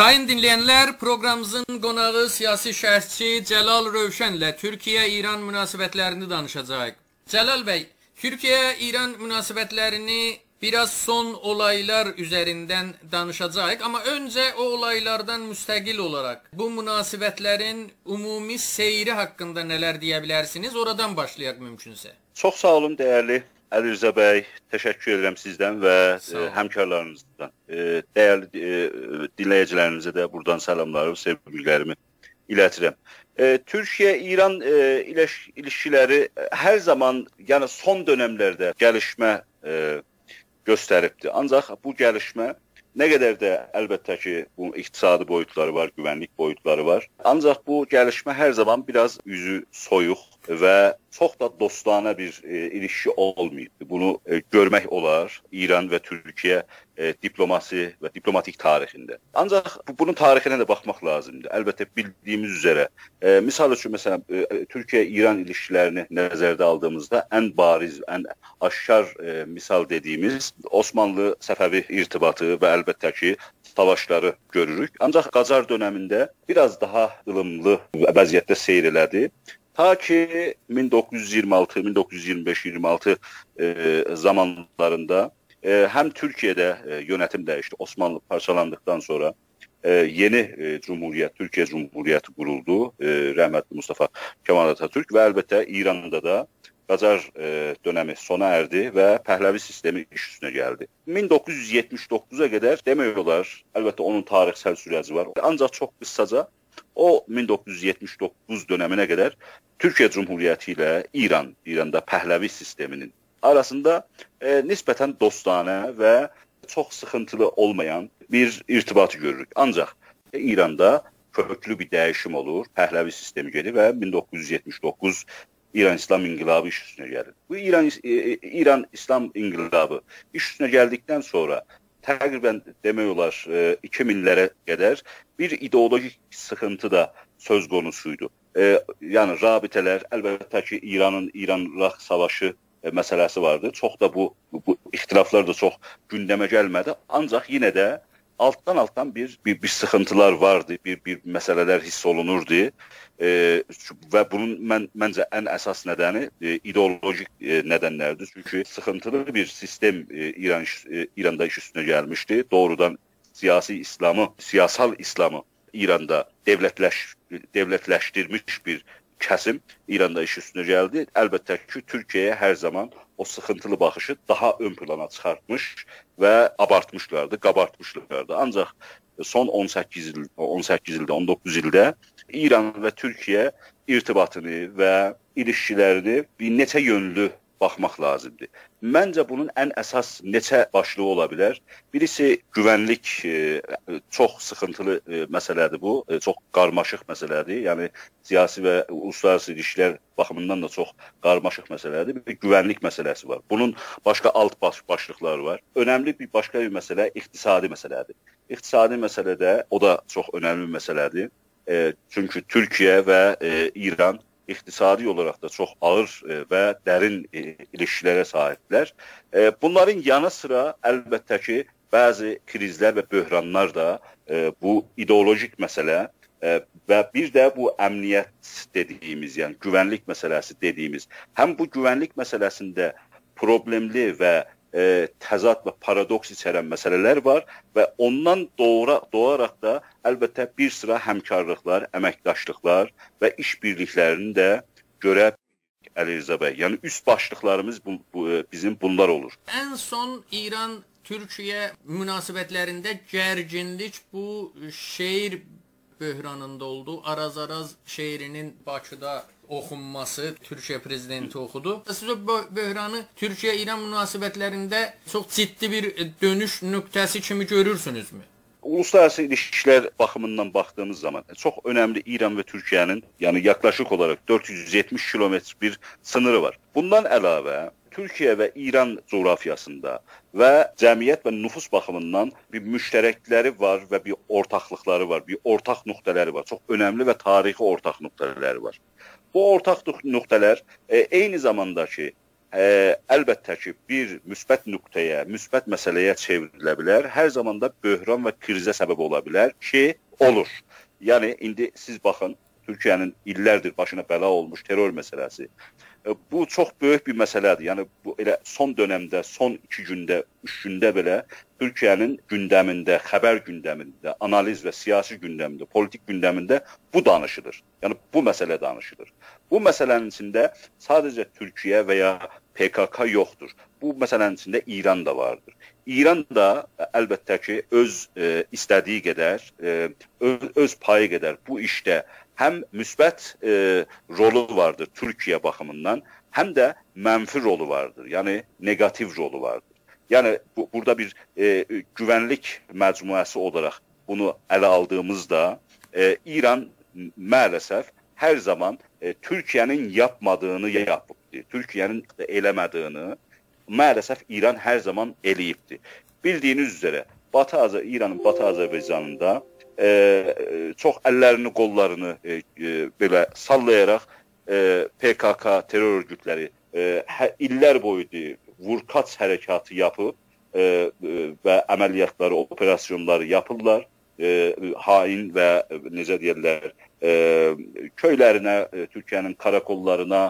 Sayın dinləyənlər, proqramımızın qonağı siyasi şərhçi Cəlal Rövşənlə Türkiyə-İran münasibətlərini danışacağıq. Cəlal bəy, Türkiyə-İran münasibətlərini biraz son olaylar üzərindən danışacağıq, amma öncə o olaylardan müstəqil olaraq bu münasibətlərin ümumi seyri haqqında nələr deyə bilərsiniz? Oradan başlayaq mümkünsə. Çox sağ olun dəyərli Əli Rıza bəy, təşəkkür edirəm sizdən və e, həmkarlarınızdan. E, dəyərli e, dinləyicilərinizə də buradan salamlarımı, sevgilərimi ilətirəm. Türkiyə-İran iliş ilişkiləri hər zaman, yəni son dövrlərdə gəlişmə e, göstəribdi. Ancaq bu gəlişmə Nə qədər də əlbəttə ki, bu iqtisadi boyutları var, güvənlik boyutları var. Ancaq bu gəlişmə hər zaman biraz üzü soyuq və çox da dostana bir e, ilişki olmayıb. Bunu e, görmək olar İran və Türkiyə e, diplomasi və diplomatik tarixində. Ancaq bu, bunun tarixinə də baxmaq lazımdır. Əlbəttə bildiyimiz üzrə, e, misal üçün məsələn e, Türkiyə-İran ilişkilərini nəzərdə aldığımızda ən bariz, ən aşkar e, misal dediyimiz Osmanlı Səfəvi irtibatı və əlbəttə ki, savaşları görürük. Ancaq Qacar dövründə biraz daha ılımlı vəziyyətdə seyr elədi. Ta ki 1926, 1925, 26 e, zamanlarında e, həm Türkiyədə e, yönetim dəyişdi. Osmanlı parçalandıktan sonra e, yeni e, cumhuriyet, Türkiyə Cumhuriyyəti quruldu. E, rəhmətli Mustafa Kemal Atatürk və əlbəttə İranda da Qacar e, dönəmi sona erdi və Pəhləvi sistemi iş üstünə gəldi. 1979-a qədər demək olar, əlbəttə onun tarixsel sürəci var. Ancaq çox qısaca o 1979 dönəminə qədər Türkiyə Cumhuriyyəti ilə İran, İranda Pəhləvi sisteminin arasında e, nisbətən dostanə və çox sıxıntılı olmayan bir irtibatı görürük. Ancaq İranda köklü bir dəyişim olur, Pəhləvi sistemi gedir və 1979 İran İslam İnqilabı iş üstünə gəlir. Bu İran e, İran İslam İnqilabı iş üstünə gəldikdən sonra təqribən demək olar 2000-lərə e, qədər bir ideologik sıxıntı da söz konusuydu. E, yəni rabitələr, əlbəttə ki, İranın İran-İraq savaşı e, məsələsi vardı. Çox da bu, bu ixtilaflar da çox gündəmə gəlmədi. Ancaq yenə də altdan altdan bir bir, bir sıxıntılar vardı, bir bir məsələlər hiss olunurdu. E, və bunun mən məncə ən əsas nədəni e, ideolojik e, nədənlərdir. Çünki sıxıntılı bir sistem e, İran e, İranda iş üstünə gəlmişdi. Doğrudan siyasi İslamı, siyasal İslamı İranda dövlətləş dövlətləşdirmiş bir kəsim İranda iş üstünə gəldi. Əlbəttə ki, Türkiyəyə hər zaman o sıxıntılı baxışı daha ön plana çıxartmış və abartmışlardı, qabartmışlardı. Ancaq son 18 il, 18 ildə, 19 ildə İran və Türkiyə irtibatını və ilişkilərini bir neçə yönlü baxmaq lazımdır. Məncə bunun ən əsas neçə başlığı ola bilər? Birisi güvənlik e, çox sıxıntılı e, məsələdir bu, e, çox qarmaşıq məsələdir. Yəni siyasi və uluslararası ilişkilər baxımından da çox qarmaşıq məsələdir. Bir güvənlik məsələsi var. Bunun başqa alt baş başlıqları var. Önəmli bir başqa bir məsələ iqtisadi məsələdir. İqtisadi məsələdə o da çox önəmli bir məsələdir. E, çünki Türkiyə və e, İran iqtisadi olaraq da çox ağır e, və dərin e, ilişkilərə sahiblər. E, bunların yanı sıra əlbəttə ki, bəzi krizlər və böhranlar da bu ideolojik məsələ və bir də bu əmniyyət dediyimiz, yəni güvənlik məsələsi dediyimiz, həm bu güvənlik məsələsində problemli və e, təzad və paradoks içərən məsələlər var və ondan doğra, doğaraq da əlbəttə bir sıra həmkarlıqlar, əməkdaşlıqlar və işbirliklərini də görə Əli Rza bəy. Yəni üst başlıqlarımız bu, bu bizim bunlar olur. Ən son İran Türkiyə münasibətlərində gərginlik bu şeir böhranında oldu. Araz-araz şeirinin Bakıda oxunması Türkiyə prezidenti oxudu. Siz o böhranı Türkiyə-İran münasibətlərində çox ciddi bir dönüş nöqtəsi kimi görürsünüzmü? Uluslararası ilişkilər baxımından baxdığımız zaman çox önəmli İran və Türkiyənin, yəni yaklaşık olaraq 470 kilometr bir sınırı var. Bundan əlavə Türkiyə və İran coğrafiyasında və cəmiyyət və nüfus baxımından bir müştərəkləri var və bir ortaqlıqları var, bir ortaq nöqtələri var. Çox önəmli və tarixi ortaq nöqtələri var. Bu ortaq nöqtələr e, eyni zamanda ki, ə, əlbəttə ki, bir müsbət nöqtəyə, müsbət məsələyə çevrilə bilər. Hər zaman da böhran və krizə səbəb ola bilər ki, olur. Yəni indi siz baxın, Türkiyənin illərdir başına bəla olmuş terror məsələsi. Bu çox böyük bir məsələdir. Yəni bu elə son dövrdə, son 2 gündə, 3 gündə belə Türkiyənin gündəmində, xəbər gündəmində, analiz və siyasi gündəmində, politik gündəmində bu danışılır. Yəni bu məsələ danışılır. Bu məsələnin içində sadəcə Türkiyə və ya PKK yoxdur. Bu məsələnin içində İran da vardır. İran da əlbəttə ki, öz e, istədiyi qədər, e, öz, öz payı qədər bu işdə həm müsbət e, rolu vardır Türkiyə baxımından, həm də mənfi rolu vardır. Yəni neqativ rolu vardır. Yəni bu, burada bir e, güvənlik məcmuəsi olaraq bunu ələ aldığımızda e, İran maalesef hər zaman e, Türkiyənin yapmadığını yapıbdı. Türkiyənin eləmədiyini maalesef İran hər zaman eləyibdi. Bildiyiniz üzrə Batı Azər İranın Batı Azərbaycanında çox əllərini, qollarını e, e, belə sallayaraq e, PKK terror örgütləri e, illər boyu vurkaç hərəkatı yapıb e, e, və əməliyyatları, operasyonları yapırlar. E, hain və e, necə deyirlər, e, köylərinə, e, Türkiyənin karakollarına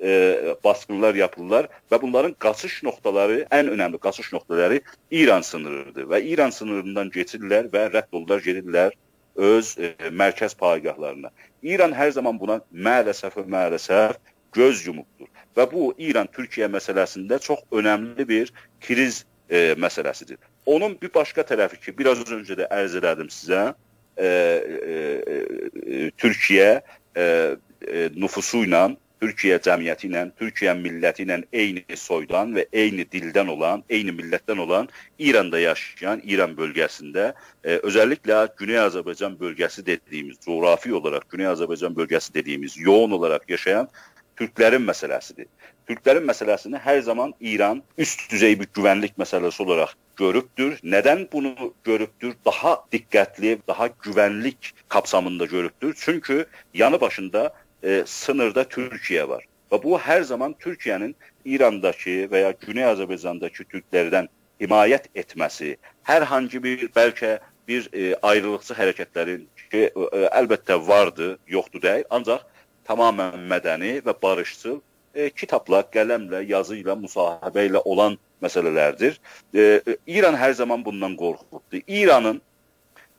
e, baskınlar yapırlar və bunların qaçış nöqtələri, ən önəmli qaçış nöqtələri İran sınırıdır və İran sınırından keçirlər və rədd olurlar, gedirlər öz e, mərkəz paygahlarına. İran hər zaman buna maalesef maalesef göz yumubdur. Və bu İran-Türkiyə məsələsində çox önəmli bir kriz e, məsələsidir. Onun bir başqa tərəfi ki, biraz öncə də ərz elədim sizə, e, e, e, Türkiyə e, e, nüfusu ilə, Türkiyə cəmiyyəti ilə, Türkiyə milləti ilə eyni soydan və eyni dildən olan, eyni millətdən olan İranda yaşayan, İran bölgəsində, e, özəlliklə Güney Azərbaycan bölgəsi dediyimiz, coğrafi olaraq Güney Azərbaycan bölgəsi dediyimiz yoğun olaraq yaşayan Türklərin məsələsidir. Türklərin məsələsini hər zaman İran üst düzey bir güvənlik məsələsi olaraq görübdür. Nədən bunu görübdür? Daha diqqətli, daha güvənlik kapsamında görübdür. Çünki yanı başında e, sınırda Türkiyə var. Və bu hər zaman Türkiyənin İrandakı və ya Güney Azərbaycandakı türklərdən himayət etməsi, hər hansı bir bəlkə bir e, ayrılıqçı hərəkətlərin ki, e, əlbəttə vardı, yoxdur deyil, ancaq tamamilə mədəni və barışçıl e, kitabla, qələmlə, yazı ilə, müsahibə ilə olan məsələlərdir. E, e, İran hər zaman bundan qorxubdur. İranın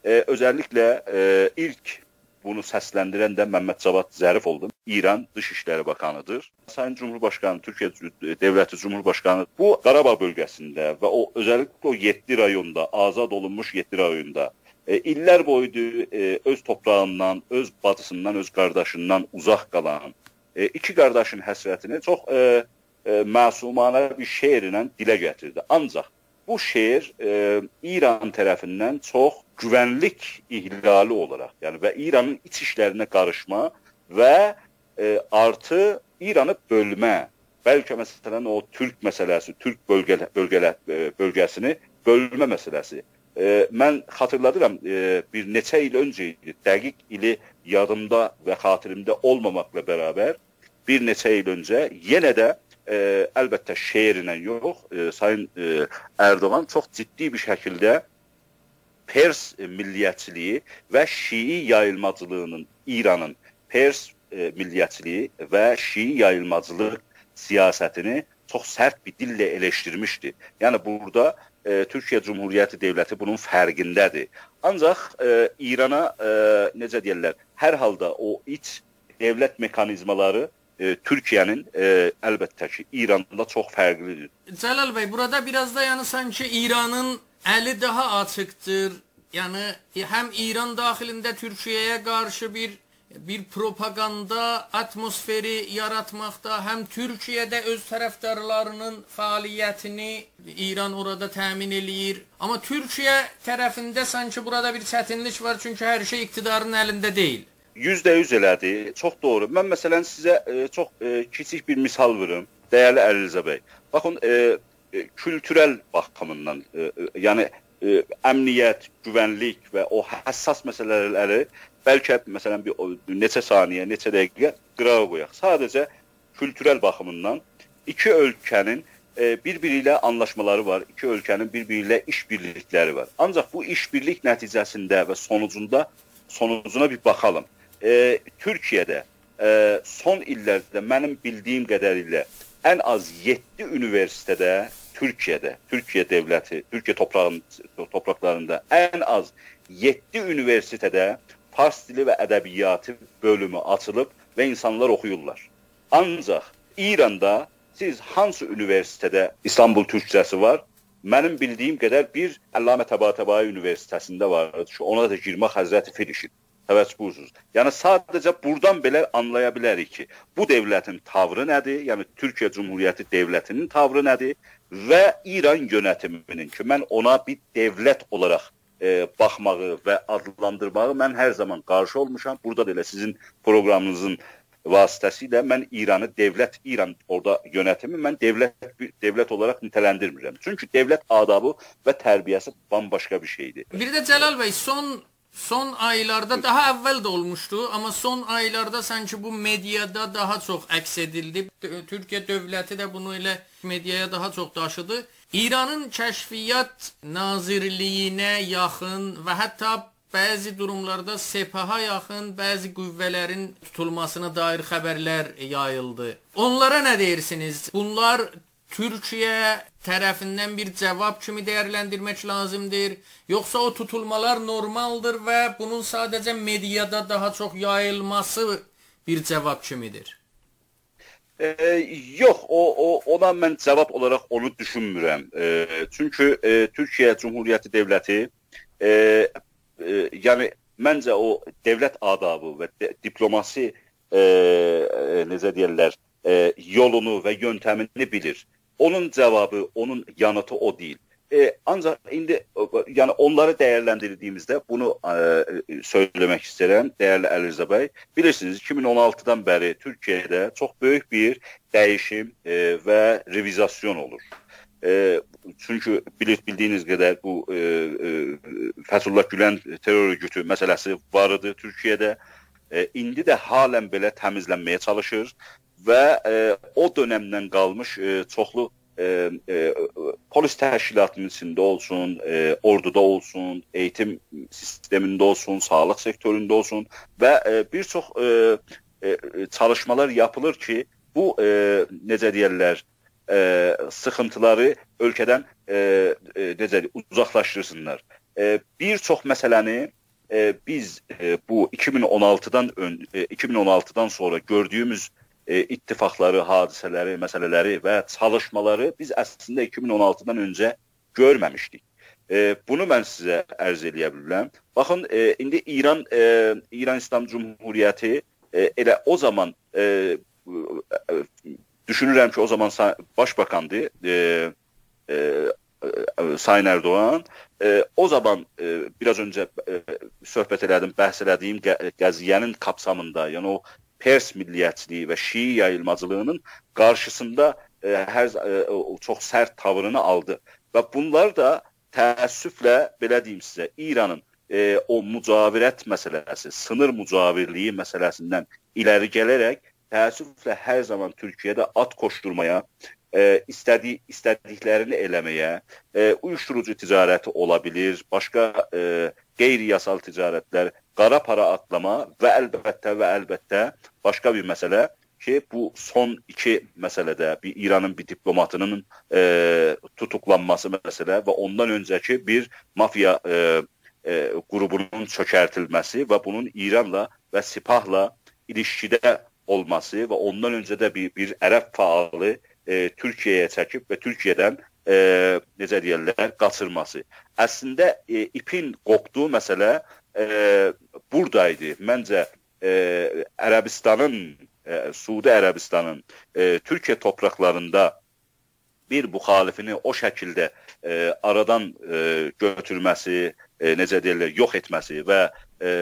e, özəlliklə e, ilk bunu səsləndirən də Məmməd Cavad Zərif oldu. İran Dışişləri Bakanıdır. Sayın Cumhurbaşqanı, Türkiyə Dövləti Cumhurbaşqanı bu Qarabağ bölgəsində və o özəlliklə o 7 rayonda, azad olunmuş 7 rayonda e, illər boyu e, öz toprağından, öz bacısından, öz qardaşından uzaq qalan e, iki qardaşın həsrətini çox e, e, məsumanə bir şeirlə dilə gətirdi. Ancaq bu şeir e, İran tərəfindən çox güvənlik ihlali olaraq, yəni və İranın iç işlərinə qarışma və e, artı İranı bölmə, bəlkə məsələn o türk məsələsi, türk bölgə, bölgələ, e, bölgəsini bölmə məsələsi e, mən xatırladıram e, bir neçə il öncə idi. Dəqiq ili yadımda və xatirimdə olmamaqla bərabər bir neçə il öncə yenə də e, əlbəttə şeirlə yox, e, Sayın e, Ərdoğan çox ciddi bir şəkildə Pers milliyyətçiliyi və Şii yayılmacılığının İranın Pers e, milliyyətçiliyi və Şii yayılmacılıq siyasətini çox sərt bir dillə eleşdirmişdi. Yəni burada e, Türkiyə Cumhuriyyəti dövləti bunun fərqindədir. Ancaq e, İrana e, necə deyirlər, hər halda o iç dövlət mexanizmaları e, Türkiyənin e, əlbəttə ki, İranda çox fərqlidir. Cəlal bəy, burada biraz da yəni sanki İranın əli daha açıqdır. Yəni həm İran daxilində Türkiyəyə qarşı bir bir propaganda atmosferi yaratmaqda, həm Türkiyədə öz tərəfdarlarının fəaliyyətini İran orada təmin eləyir. Amma Türkiyə tərəfində sanki burada bir çətinlik var, çünki hər şey iqtidarın əlində deyil. %100 elədi. Çox doğru. Mən məsələn sizə e, çox e, kiçik bir misal verim. Dəyərli Əlizə bəy. Baxın, e, e, kültürel baxımından, e, e, yəni e, əmniyyət, güvənlik və o həssas məsələləri bəlkə məsələn bir neçə saniyə, neçə dəqiqə qırağa qoyaq. Sadəcə kültürel baxımından iki ölkənin e, bir-biri ilə anlaşmaları var. İki ölkənin bir-biri ilə işbirlikləri var. Ancaq bu işbirlik nəticəsində və sonucunda sonucuna bir baxalım. E, Türkiyədə e, son illərdə mənim bildiyim qədərilə ən az 7 universitetdə Türkiyədə, Türkiyə dövləti, Türkiyə torpağının torpaqlarında ən az 7 universitetdə fars dili və ədəbiyyatı bölümü açılıb və insanlar oxuyurlar. Ancaq İranda siz hansı universitetdə İstanbul türkcəsi var? Mənim bildiyim qədər bir Əllamə Təbatəbai Universitetəsində var ona da girmək Həzrəti Firişin təvəccühsüz. Yəni sadəcə burdan belə anlaya bilərik ki, bu dövlətin tavrı nədir? Yəni Türkiyə Cümhuriyyəti dövlətinin tavrı nədir və İran yönetiminin ki, mən ona bir dövlət olaraq e, baxmağı və adlandırmağı mən hər zaman qarşı olmuşam. Burada da elə sizin proqramınızın vasitəsilə mən İranı dövlət, İran orada yönətimi mən dövlət dövlət olaraq nitələndirmirəm. Çünki dövlət adabı və tərbiyəsi bambaşqa bir şeydir. Bir də Cəlal bəy, son son aylarda daha əvvəl də olmuşdu, amma son aylarda sanki bu mediada daha çox əks edildi. Türkiyə dövləti də bunu elə mediaya daha çox daşıdı. İranın kəşfiyyat nazirliyinə yaxın və hətta bəzi durumlarda sepaha yaxın bəzi qüvvələrin tutulmasına dair xəbərlər yayıldı. Onlara nə deyirsiniz? Bunlar Türkiyə tərəfindən bir cavab kimi dəyərləndirmək lazımdır, yoxsa o tutulmalar normaldır və bunun sadəcə mediada daha çox yayılması bir cavab kimidir? E, yox, o, o ona mən cavab olaraq onu düşünmürəm. E, çünki e, Türkiyə Cümhuriyyəti dövləti e, e, yəni məncə o dövlət adabı və diplomasi e, e, necə deyirlər, e, yolunu və yöntəmini bilir. Onun cavabı, onun yanıtı o deyil. E, ancaq indi yəni onları dəyərləndirdiyimizdə bunu e, söyləmək istəyirəm, dəyərli Əlirzə bəy. Bilirsiniz 2016-dan bəri Türkiyədə çox böyük bir dəyişim e, və revizasyon olur. E, çünki bilir, bildiyiniz qədər bu e, e, Fəthullah Gülen terror örgütü məsələsi var idi Türkiyədə. E, indi də halən belə təmizlənməyə çalışır və e, o dövrdən qalmış e, çoxlu e, e, polis təşkilatının içində olsun, e, orduda olsun, eğitim sistemində olsun, sağlıq sektorunda olsun və e, bir çox e, e, çalışmalar yapılır ki, bu e, necə deyirlər, e, sıxıntıları ölkədən e, e, necə uzaqlaşdırsınlar. E, bir çox məsələni e, biz e, bu 2016-dan ön e, 2016-dan sonra gördüyümüz e, ittifaqları, hadisələri, məsələləri və çalışmaları biz əslində 2016-dan öncə görməmişdik. E, bunu mən sizə ərz eləyə bilirəm. Baxın, e, indi İran e, İran İslam Cümhuriyyəti e, elə o zaman e, Düşünürəm ki, o zaman başbakandı e, e, e, Sayın Erdoğan. E, o zaman e, biraz öncə e, söhbət elədim, bəhs elədiyim qəziyyənin kapsamında, yəni o Pers milliyyətçiliyi və Şii yayılmacılığının qarşısında e, hər e, çox sərt tavırını aldı. Və bunlar da təəssüflə belə deyim sizə, İranın e, o mücavirət məsələsi, sınır mücavirliyi məsələsindən irəli gələrək təəssüflə hər zaman Türkiyədə at koşturmaya, e, istədi istədiklərini eləməyə, e, uyuşturucu ticarəti ola bilər, başqa e, qeyri-yasal ticarətlər, qara para atlama və əlbəttə və əlbəttə başqa bir məsələ ki, bu son iki məsələdə bir İranın bir diplomatının e, tutuklanması məsələ və ondan öncəki bir mafiya e, e, qrubunun çökərtilməsi və bunun İranla və Sipahla ilişkidə olması və ondan öncə də bir, bir ərəb faalı e, Türkiyəyə çəkib və Türkiyədən e, necə deyirlər, qaçırması. Əslində e, ipin qopduğu məsələ e, buradaydı. Məncə e, Ərəbistanın, e, Suudi Ərəbistanın e, Türkiyə torpaqlarında bir müxalifini o şəkildə e, aradan e, götürməsi, e, necə deyirlər, yox etməsi və e,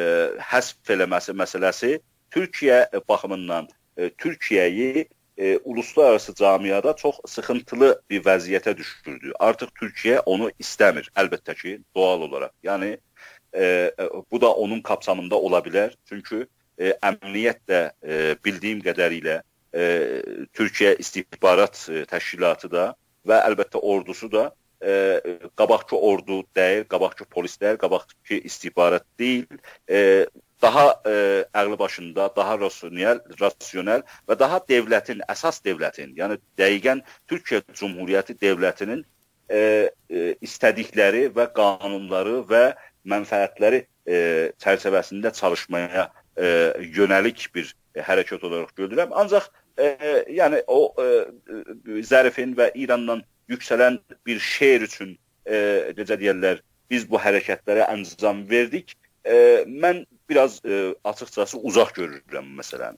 həsf eləməsi məsələsi Türkiyə baxımından e, Türkiyəyi e, uluslararası camiada çox sıxıntılı bir vəziyyətə düşürdü. Artıq Türkiyə onu istəmir, əlbəttə ki, doğal olaraq. Yəni e, e, bu da onun kapsamında ola bilər. Çünki e, əmniyyət də e, bildiyim qədərilə e, Türkiyə İstihbarat e, Təşkilatı da və əlbəttə ordusu da e, qabaqçı ordu deyil, qabaqçı polis deyil, qabaqçı istihbarat deyil, e, daha e, ağlı başında, daha rasional, rasional və daha dövlətin, əsas dövlətin, yəni dəqiqən Türkiyə Cümhuriyyəti dövlətinin e, e, istədikləri və qanunları və mənfəətləri e, çərçivəsində çalışmaya e, yönəlik bir e, hərəkət olaraq görürəm. Ancaq e, yəni o e, Zərifin və İrandan yüksələn bir şeir üçün e, necə deyirlər, biz bu hərəkətlərə əncam verdik. E, mən biraz e, açıqcası uzaq görürəm məsələni.